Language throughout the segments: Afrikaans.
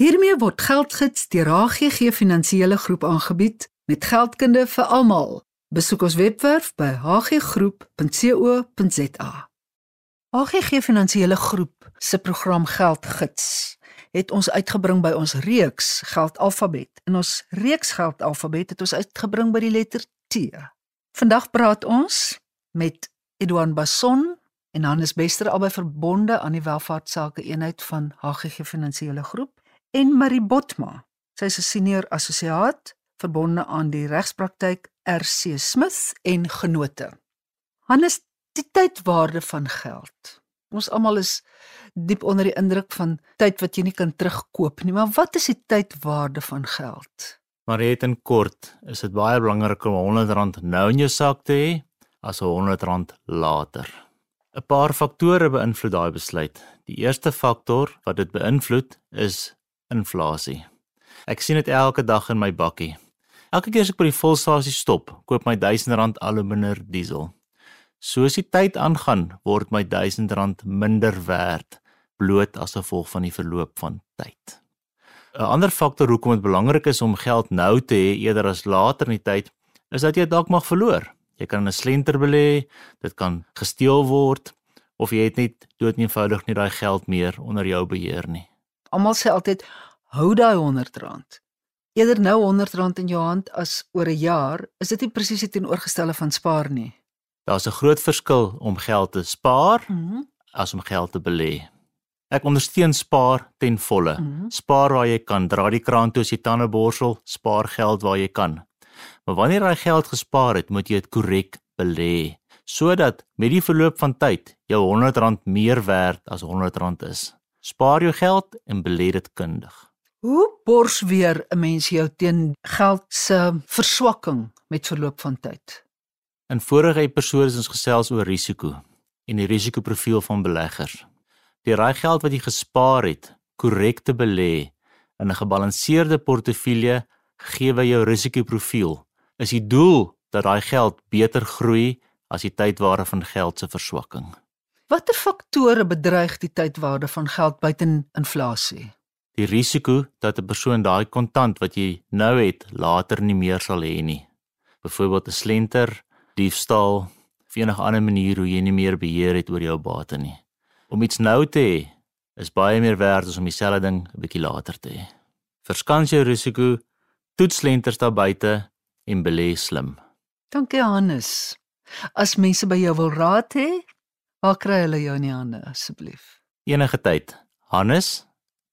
Hiermee word Geldgids deur HGG Finansiële Groep aangebied met geldkunde vir almal. Besoek ons webwerf by hggroep.co.za. HGG Finansiële Groep se program Geldgids het ons uitgebring by ons reeks Geldalfabet. In ons reeks Geldalfabet het ons uitgebring by die letter T. Vandag praat ons met Edouard Basson en Hannes Bester albei verbonde aan die welvaartsake eenheid van HGG Finansiële Groep en Marie Botma. Sy is 'n senior assosiaat verbonde aan die regspraktyk RC Smith en Genote. Hannes, die tydwaarde van geld. Ons almal is diep onder die indruk van tyd wat jy nie kan terugkoop nie, maar wat is die tydwaarde van geld? Maar het in kort, is dit baie belangrik om R100 nou in jou sak te hê as R100 later. 'n Paar faktore beïnvloed daai besluit. Die eerste faktor wat dit beïnvloed is inflasie. Ek sien dit elke dag in my bakkie. Elke keer as ek by die volstasie stop, koop my R1000 aluminium diesel. Soos die tyd aangaan, word my R1000 minder werd bloot as gevolg van die verloop van tyd. 'n Ander faktor hoekom dit belangrik is om geld nou te hê eerder as later in die tyd, is dat jy dalk mag verloor. Jy kan in 'n slenter belê, dit kan gesteel word of jy het net dood eenvoudig nie daai geld meer onder jou beheer nie. Almal sê altyd hou daai R100. Eerder nou R100 in jou hand as oor 'n jaar, is dit nie presies teenoorgestelde van spaar nie. Daar's 'n groot verskil om geld te spaar Mm -hmm. as om geld te belê. Ek ondersteun spaar ten volle. Mm -hmm. Spaar waar jy kan, dra die kraan toe as jy tande borsel, spaar geld waar jy kan. Maar wanneer jy geld gespaar het, moet jy dit korrek belê sodat met die verloop van tyd jou R100 meer werd as R100 is. Spaar jou geld en belê dit kundig. Hoe bors weer 'n mens jou teen geld se verswakking met verloop van tyd? In vorige episode is ons gesels oor risiko en die risikoprofiel van beleggers. Die raai geld wat jy gespaar het, korrek te belê in 'n gebalanseerde portefeulje gee wy jou risikoprofiel. Is die doel dat daai geld beter groei as die tydwaarde van geld se verswakking. Watter faktore bedreig die tydwaarde van geld buiten inflasie? Die risiko dat 'n persoon daai kontant wat jy nou het, later nie meer sal hê nie. Byvoorbeeld 'n slenter, diefstal, of enige ander manier hoe jy nie meer beheer het oor jou bate nie. Om iets nou te hê, is baie meer werd as om dieselfde ding 'n bietjie later te hê. Verskans jou risiko, toets slenters daar buite en belê slim. Dankie Hannes. As mense by jou wil raad hê, waar kry hulle jou in die hande asseblief? Enige tyd. Hannes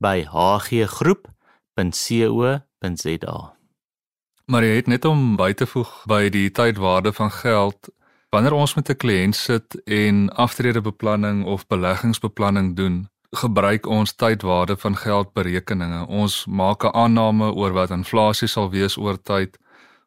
by hggroep.co.za. Maar jy het net om by te voeg by die tydwaarde van geld. Wanneer ons met 'n kliënt sit en aftredebeplanning of beleggingsbeplanning doen, gebruik ons tydwaarde van geld berekeninge. Ons maak 'n aanname oor wat inflasie sal wees oor tyd.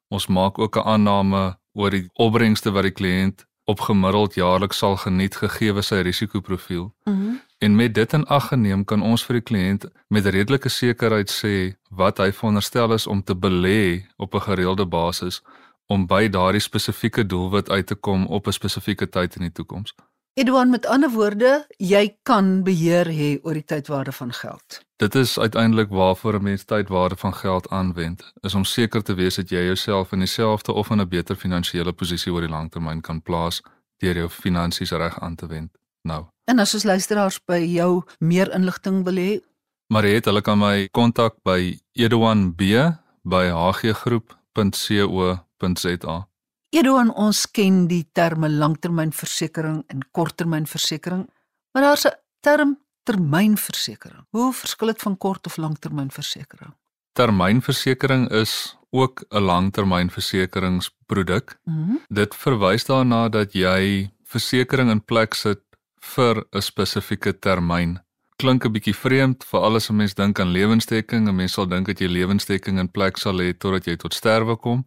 Ons maak ook 'n aanname oor die opbrengste wat die kliënt op gemiddeld jaarliks sal geniet gegee sy risikoprofiel. Mm En met dit in ag geneem kan ons vir die kliënt met redelike sekerheid sê wat hy veronderstel is om te belê op 'n gereelde basis om by daardie spesifieke doelwit uit te kom op 'n spesifieke tyd in die toekoms. Edouard met ander woorde, jy kan beheer hê oor die tydwaarde van geld. Dit is uiteindelik waarvoor 'n mens tydwaarde van geld aanwend, is om seker te wees dat jy jouself in dieselfde of in 'n beter finansiële posisie oor die langtermyn kan plaas deur jou finansies reg aan te wend. Nou, En as ons luisteraars by jou meer inligting wil hê, Mariet, hulle kan my kontak by edouanb@hggroep.co.za. Edouard ons ken die terme langtermynversekering en korttermynversekering, maar daar's 'n term termynversekering. Hoe verskil dit van kort of langtermynversekering? Termynversekering is ook 'n langtermynversekeringsproduk. Mm Dit verwys daarna dat jy versekerings in plek sit vir 'n spesifieke termyn. Klink 'n bietjie vreemd vir alles wat mense dink aan lewensdekking. 'n Mens sal dink dat jy lewensdekking in plek sal hê totdat jy tot sterwe kom,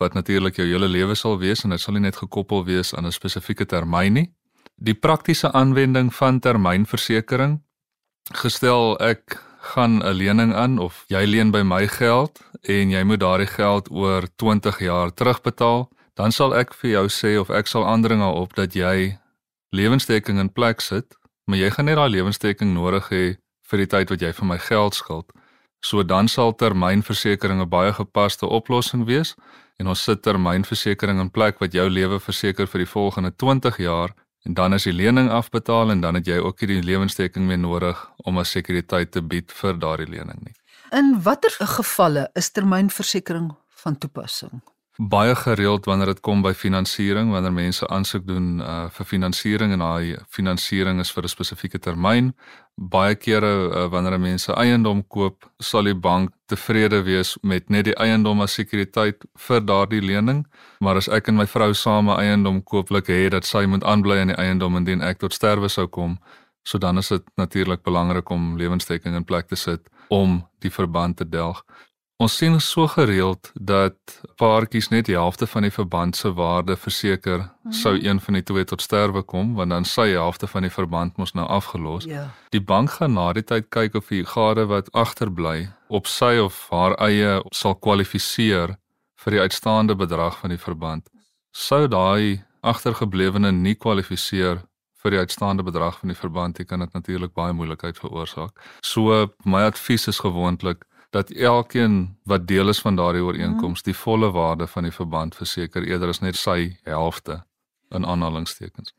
wat natuurlik jou hele lewe sal wees en dit sal nie net gekoppel wees aan 'n spesifieke termyn nie. Die praktiese aanwending van termynversekering gestel ek gaan 'n lening aan of jy leen by my geld en jy moet daardie geld oor 20 jaar terugbetaal, dan sal ek vir jou sê of ek sal aandring daarop dat jy lewensdekking in plek sit, maar jy gaan net daai lewensdekking nodig hê vir die tyd wat jy vir my geld skuld. So dan sal termynversekering 'n baie gepaste oplossing wees en ons sit termynversekering in plek wat jou lewe verseker vir die volgende 20 jaar en dan is die lening afbetaal en dan het jy ook nie die lewensdekking meer nodig om 'n sekuriteit te bied vir daardie lening nie. In watter gevalle is termynversekering van toepassing? Baie gereeld wanneer dit kom by finansiering, wanneer mense aansoek doen uh, vir finansiering en daai finansiering is vir 'n spesifieke termyn. Baie kere uh, wanneer mense eiendom koop, sal die bank tevrede wees met net die eiendom as sekuriteit vir daardie lening, maar as ek en my vrou same eiendom kooplik het dat sy moet aanbly in die eiendom indien ek tot sterwe sou kom, so dan is dit natuurlik belangrik om lewensdekking in plek te sit om die verband te delg. Ons sien so gereeld dat paartjies net die helfte van die verband se waarde verseker mm. sou een van die twee tot sterwe kom want dan sy helfte van die verband mos nou afgelos. Ja. Die bank gaan na die tyd kyk of die gade wat agterbly op sy of haar eie sal kwalifiseer vir die uitstaande bedrag van die verband. Sou daai agtergeblewene nie kwalifiseer vir die uitstaande bedrag van die verband, dit kan dit natuurlik baie moeilikheid veroorsaak. So my advies is gewoonlik dat elkeen wat deel is van daardie ooreenkoms die volle waarde van die verband verseker eerder as net sy helfte in aanhalingstekens.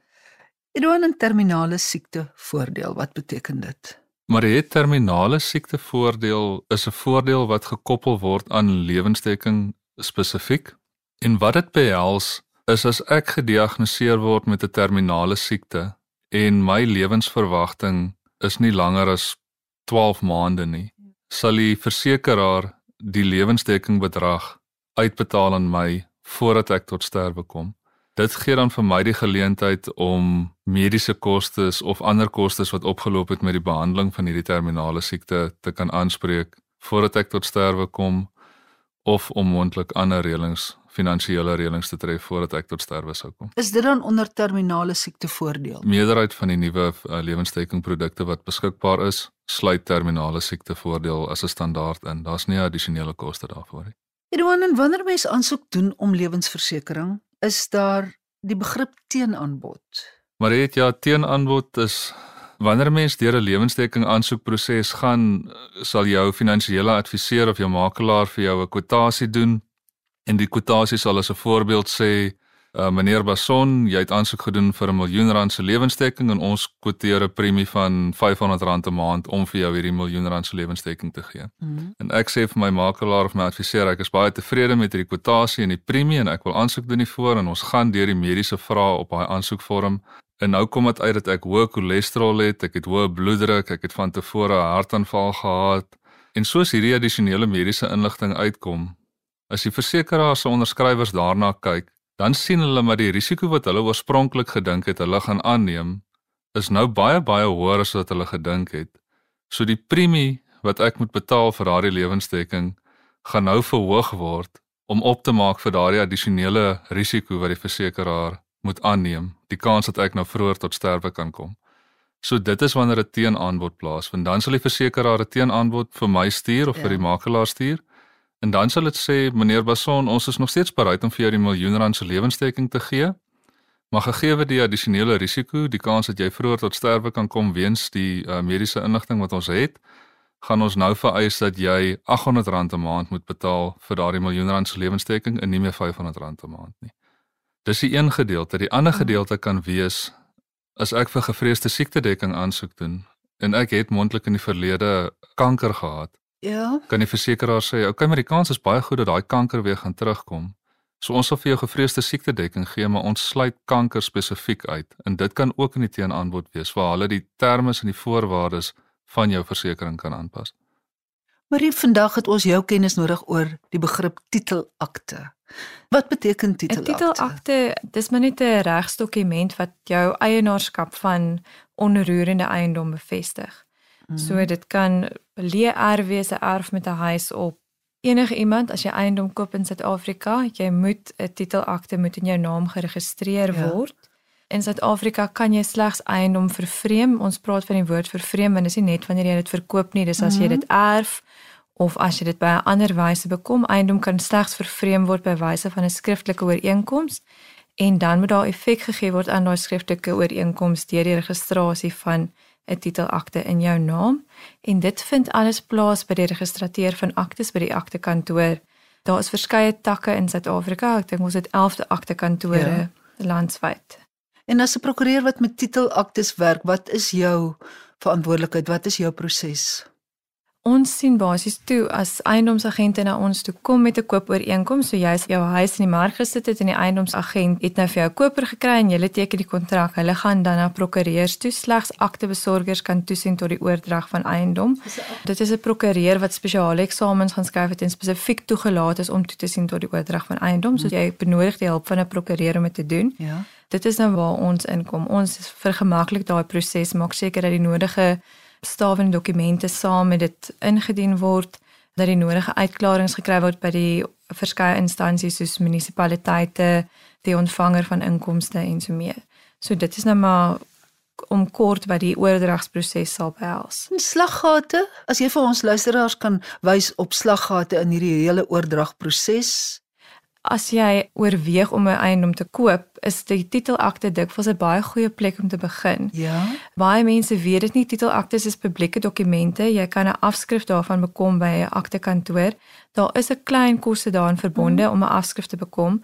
Edouan 'n terminale siekte voordeel, wat beteken dit? Maar die terminale siekte voordeel is 'n voordeel wat gekoppel word aan lewensdekking spesifiek. En wat dit behels is as ek gediagnoseer word met 'n terminale siekte en my lewensverwagting is nie langer as 12 maande nie sal die versekeraar die lewensdekking bedrag uitbetaal aan my voordat ek tot sterwe kom. Dit gee dan vir my die geleentheid om mediese kostes of ander kostes wat opgeloop het met die behandeling van hierdie terminale siekte te kan aanspreek voordat ek tot sterwe kom of om moontlik ander reëlings finansiële reëlings te tref voordat ek tot sterwe sou kom. Is dit dan onder terminale siekte voordeel? Meerderheid van die nuwe uh, lewensdekkingprodukte wat beskikbaar is, sluit terminale siekte voordeel as 'n standaard in. Daar's nie addisionele koste daarvoor nie. Edouan, en wanneer mens aansoek doen om lewensversekering, is daar die begrip teenaanbod. Maar het ja, teenaanbod is wanneer mens deur 'n lewensdekking aansoekproses gaan, sal jou finansiële adviseur of jou makelaar vir jou 'n kwotasie doen En die kwotasie sal as 'n voorbeeld sê, uh, meneer Bason, jy het aansoek gedoen vir 'n miljoen rand se lewensdekking en ons kwoteer 'n premie van R500 'n maand om vir jou hierdie miljoen rand se lewensdekking te gee. Mm -hmm. En ek sê vir my makelaar of my adviseur, ek is baie tevrede met hierdie kwotasie en die premie en ek wil aansoek doen hiervoor en ons gaan deur die mediese vrae op daai aansoekvorm. En nou kom dit uit dat ek hoë cholesterol het, ek het hoë bloeddruk, ek het van tevore 'n hartaanval gehad. En soos hierdie addisionele mediese inligting uitkom, As die versekeraar se onderskrywers daarna kyk, dan sien hulle maar die risiko wat hulle oorspronklik gedink het hulle gaan aanneem, is nou baie baie hoër as wat hulle gedink het. So die premie wat ek moet betaal vir daardie lewensdekking gaan nou verhoog word om op te maak vir daardie addisionele risiko wat die versekeraar moet aanneem, die kans dat ek nou vroeër tot sterwe kan kom. So dit is wanneer 'n teenaanbod plaasvind, dan sal die versekeraar 'n teenaanbod vir my stuur of ja. vir die makelaar stuur. En dan sal dit sê meneer Bason, ons is nog steeds bereid om vir jou die miljoen rand se lewensdekking te gee. Maar gegee die addisionele risiko, die kans dat jy vroeër tot sterwe kan kom weens die uh, mediese inligting wat ons het, gaan ons nou vereis dat jy R800 'n maand moet betaal vir daardie miljoen rand se lewensdekking en nie meer R500 'n maand nie. Dis die een gedeelte. Die ander gedeelte kan wees as ek vir gevreesde siektedekking aansoek doen en ek het mondelik in die verlede kanker gehad Ja. Kan die versekeraar sê, "Oké, okay, maar die kans is baie goed dat daai kanker weer gaan terugkom." So ons sal vir jou gevreesde siektedekking gee, maar ons sluit kanker spesifiek uit. En dit kan ook in die teenaanbod wees waar hulle die terme en die voorwaardes van jou versekering kan aanpas. Maar vandag het ons jou kennis nodig oor die begrip titelakte. Wat beteken titelakte? 'n Titelakte, dis maar net 'n regsdokument wat jou eienaarskap van onroerende eiendom bevestig. So mhm. dit kan leer wees 'n erf met 'n huis op enige iemand as jy eiendom koop in Suid-Afrika, jy moet 'n titelakte moet in jou naam geregistreer ja. word. In Suid-Afrika kan jy slegs eiendom vervreem. Ons praat van die woord vervreem en dis nie net wanneer jy dit verkoop nie, dis as jy mhm. dit erf of as jy dit by 'n ander wyse bekom. Eiendom kan slegs vervreem word by wyse van 'n skriftelike ooreenkoms en dan moet daar effek gegee word aan daai skriftelike ooreenkoms deur die registrasie van 'n titelakte in jou naam en dit vind alles plaas by die registrateur van aktes by die aktekantoor. Daar is verskeie takke in Suid-Afrika. Ek dink ons het 11de aktekantore ja. landwyd. En as 'n prokureur wat met titelaktes werk, wat is jou verantwoordelikheid? Wat is jou proses? Ons sien basies toe as eiendomsagente na ons toe kom met 'n koopooreenkoms, so jy is jou huis in die mark gesit het en die eiendomsagent het nou vir jou 'n koper gekry en jy teken die kontrak. Hulle gaan dan na prokureurs toe. Slegs aktebesorgers kan toesien tot die oordrag van eiendom. Dit is 'n prokureur wat spesiale eksamens gaan skryf het en spesifiek toegelaat is om toe te sien tot die oordrag van eiendom. So jy benodig die hulp van 'n prokureur om dit te doen. Ja. Dit is nou waar ons inkom. Ons vergemaklik daai proses, maak seker dat die nodige stawende dokumente saam met dit ingedien word dat die nodige uitklaringe gekry word by die verskeie instansies soos munisipaliteite, die ontvanger van inkomste en so meer. So dit is nou maar om kort by die oordragsproses sal behels. Slaggate, as jy vir ons luisteraars kan wys op slaggate in hierdie hele oordragproses, as jy oorweeg om 'n eiendom te koop, is die titelakte dikwels 'n baie goeie plek om te begin. Ja. Baie mense weet dit nie titelaktes is publieke dokumente. Jy kan 'n afskrif daarvan bekom by 'n aktekantoor. Daar is 'n klein koste daarin verbonde mm. om 'n afskrif te bekom.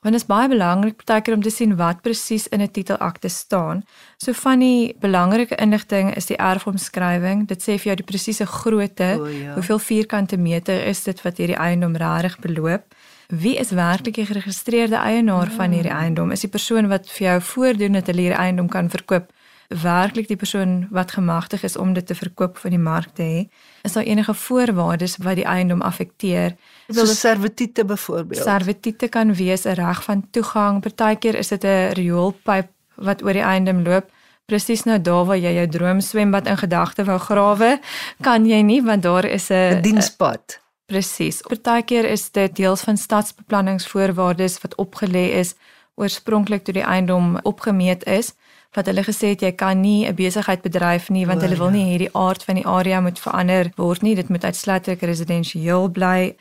Want dit is baie belangrik partykeer om te sien wat presies in 'n titelakte staan. So van die belangrike inligting is die erfomskrywing. Dit sê vir jou die presiese grootte, oh, ja. hoeveel vierkante meter is dit wat hierdie eiendom regtig beloop wie is werklik die geregistreerde eienaar van hierdie hmm. eiendom? Is die persoon wat vir jou voordoen dat hulle hierdie eiendom kan verkoop werklik die persoon wat gemagtig is om dit te verkoop van die mark te hê? Is daar enige voorwaardes wat die eiendom affekteer? So servitiete byvoorbeeld. Servitiete kan wees 'n reg van toegang. Partykeer is dit 'n rioolpyp wat oor die eiendom loop. Presies nou daar waar jy jou droom swembad in gedagte wou grawe, kan jy nie want daar is 'n dienspad. Presies. Partykeer is dit deels van stadsbeplanningsvoorwaardes wat opgelê is oorspronklik toe die eiendom opgemeet is wat hulle gesê het jy kan nie 'n besigheid bedryf nie want oh, hulle wil ja. nie hierdie aard van die area moet verander word nie dit moet uitsluitlik residensieel bly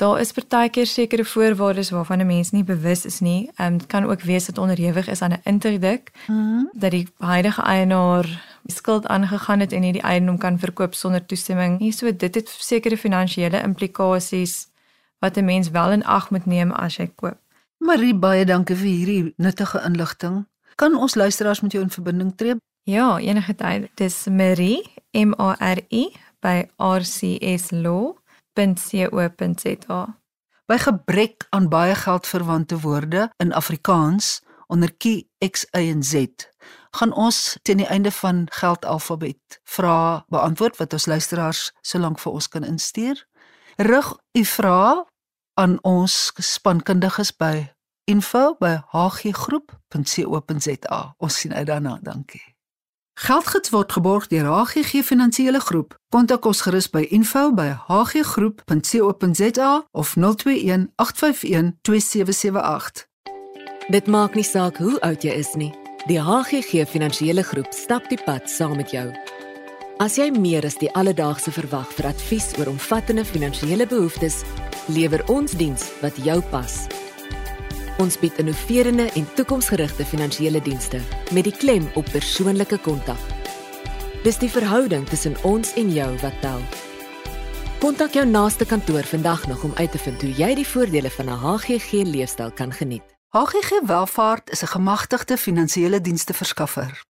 daar is partykeer sekere voorwaardes waarvan 'n mens nie bewus is nie um, dit kan ook wees dat onderhewig is aan 'n interdik mm -hmm. dat die huidige eienaar skuld aangegaan het en nie die eiendom kan verkoop sonder toestemming nie. So dit het sekere finansiële implikasies wat 'n mens wel in ag moet neem as jy koop. Marie, baie dankie vir hierdie nuttige inligting. Kan ons luisteraars met jou in verbinding tree? Ja, enige tyd. Dis Marie M A R I by rcslaw.co.za. By gebrek aan baie geldverwante woorde in Afrikaans onder Q X Y en Z gaan ons teen die einde van geldalfabet vra beantwoord wat ons luisteraars solank vir ons kan instuur. Rig u vra aan ons spankundiges by info@hggroep.co.za. Ons sien uit daarna, dankie. Geldgids word geborg deur HGG Finansiële Groep. Kontak ons gerus by info@hggroep.co.za of 021 851 2778. Dit maak nie saak hoe oud jy is nie. Die HGG Finansiële Groep stap die pad saam met jou. As jy meer as die alledaagse verwag vir advies oor omvattende finansiële behoeftes, lewer ons diens wat jou pas. Ons bied innoverende en toekomsgerigte finansiële dienste met die klem op persoonlike kontak. Dis die verhouding tussen ons en jou wat tel. Kontak jou naaste kantoor vandag nog om uit te vind hoe jy die voordele van 'n HGG leefstyl kan geniet. HGG Welvaart is 'n gemagtigde finansiële dienste verskaffer.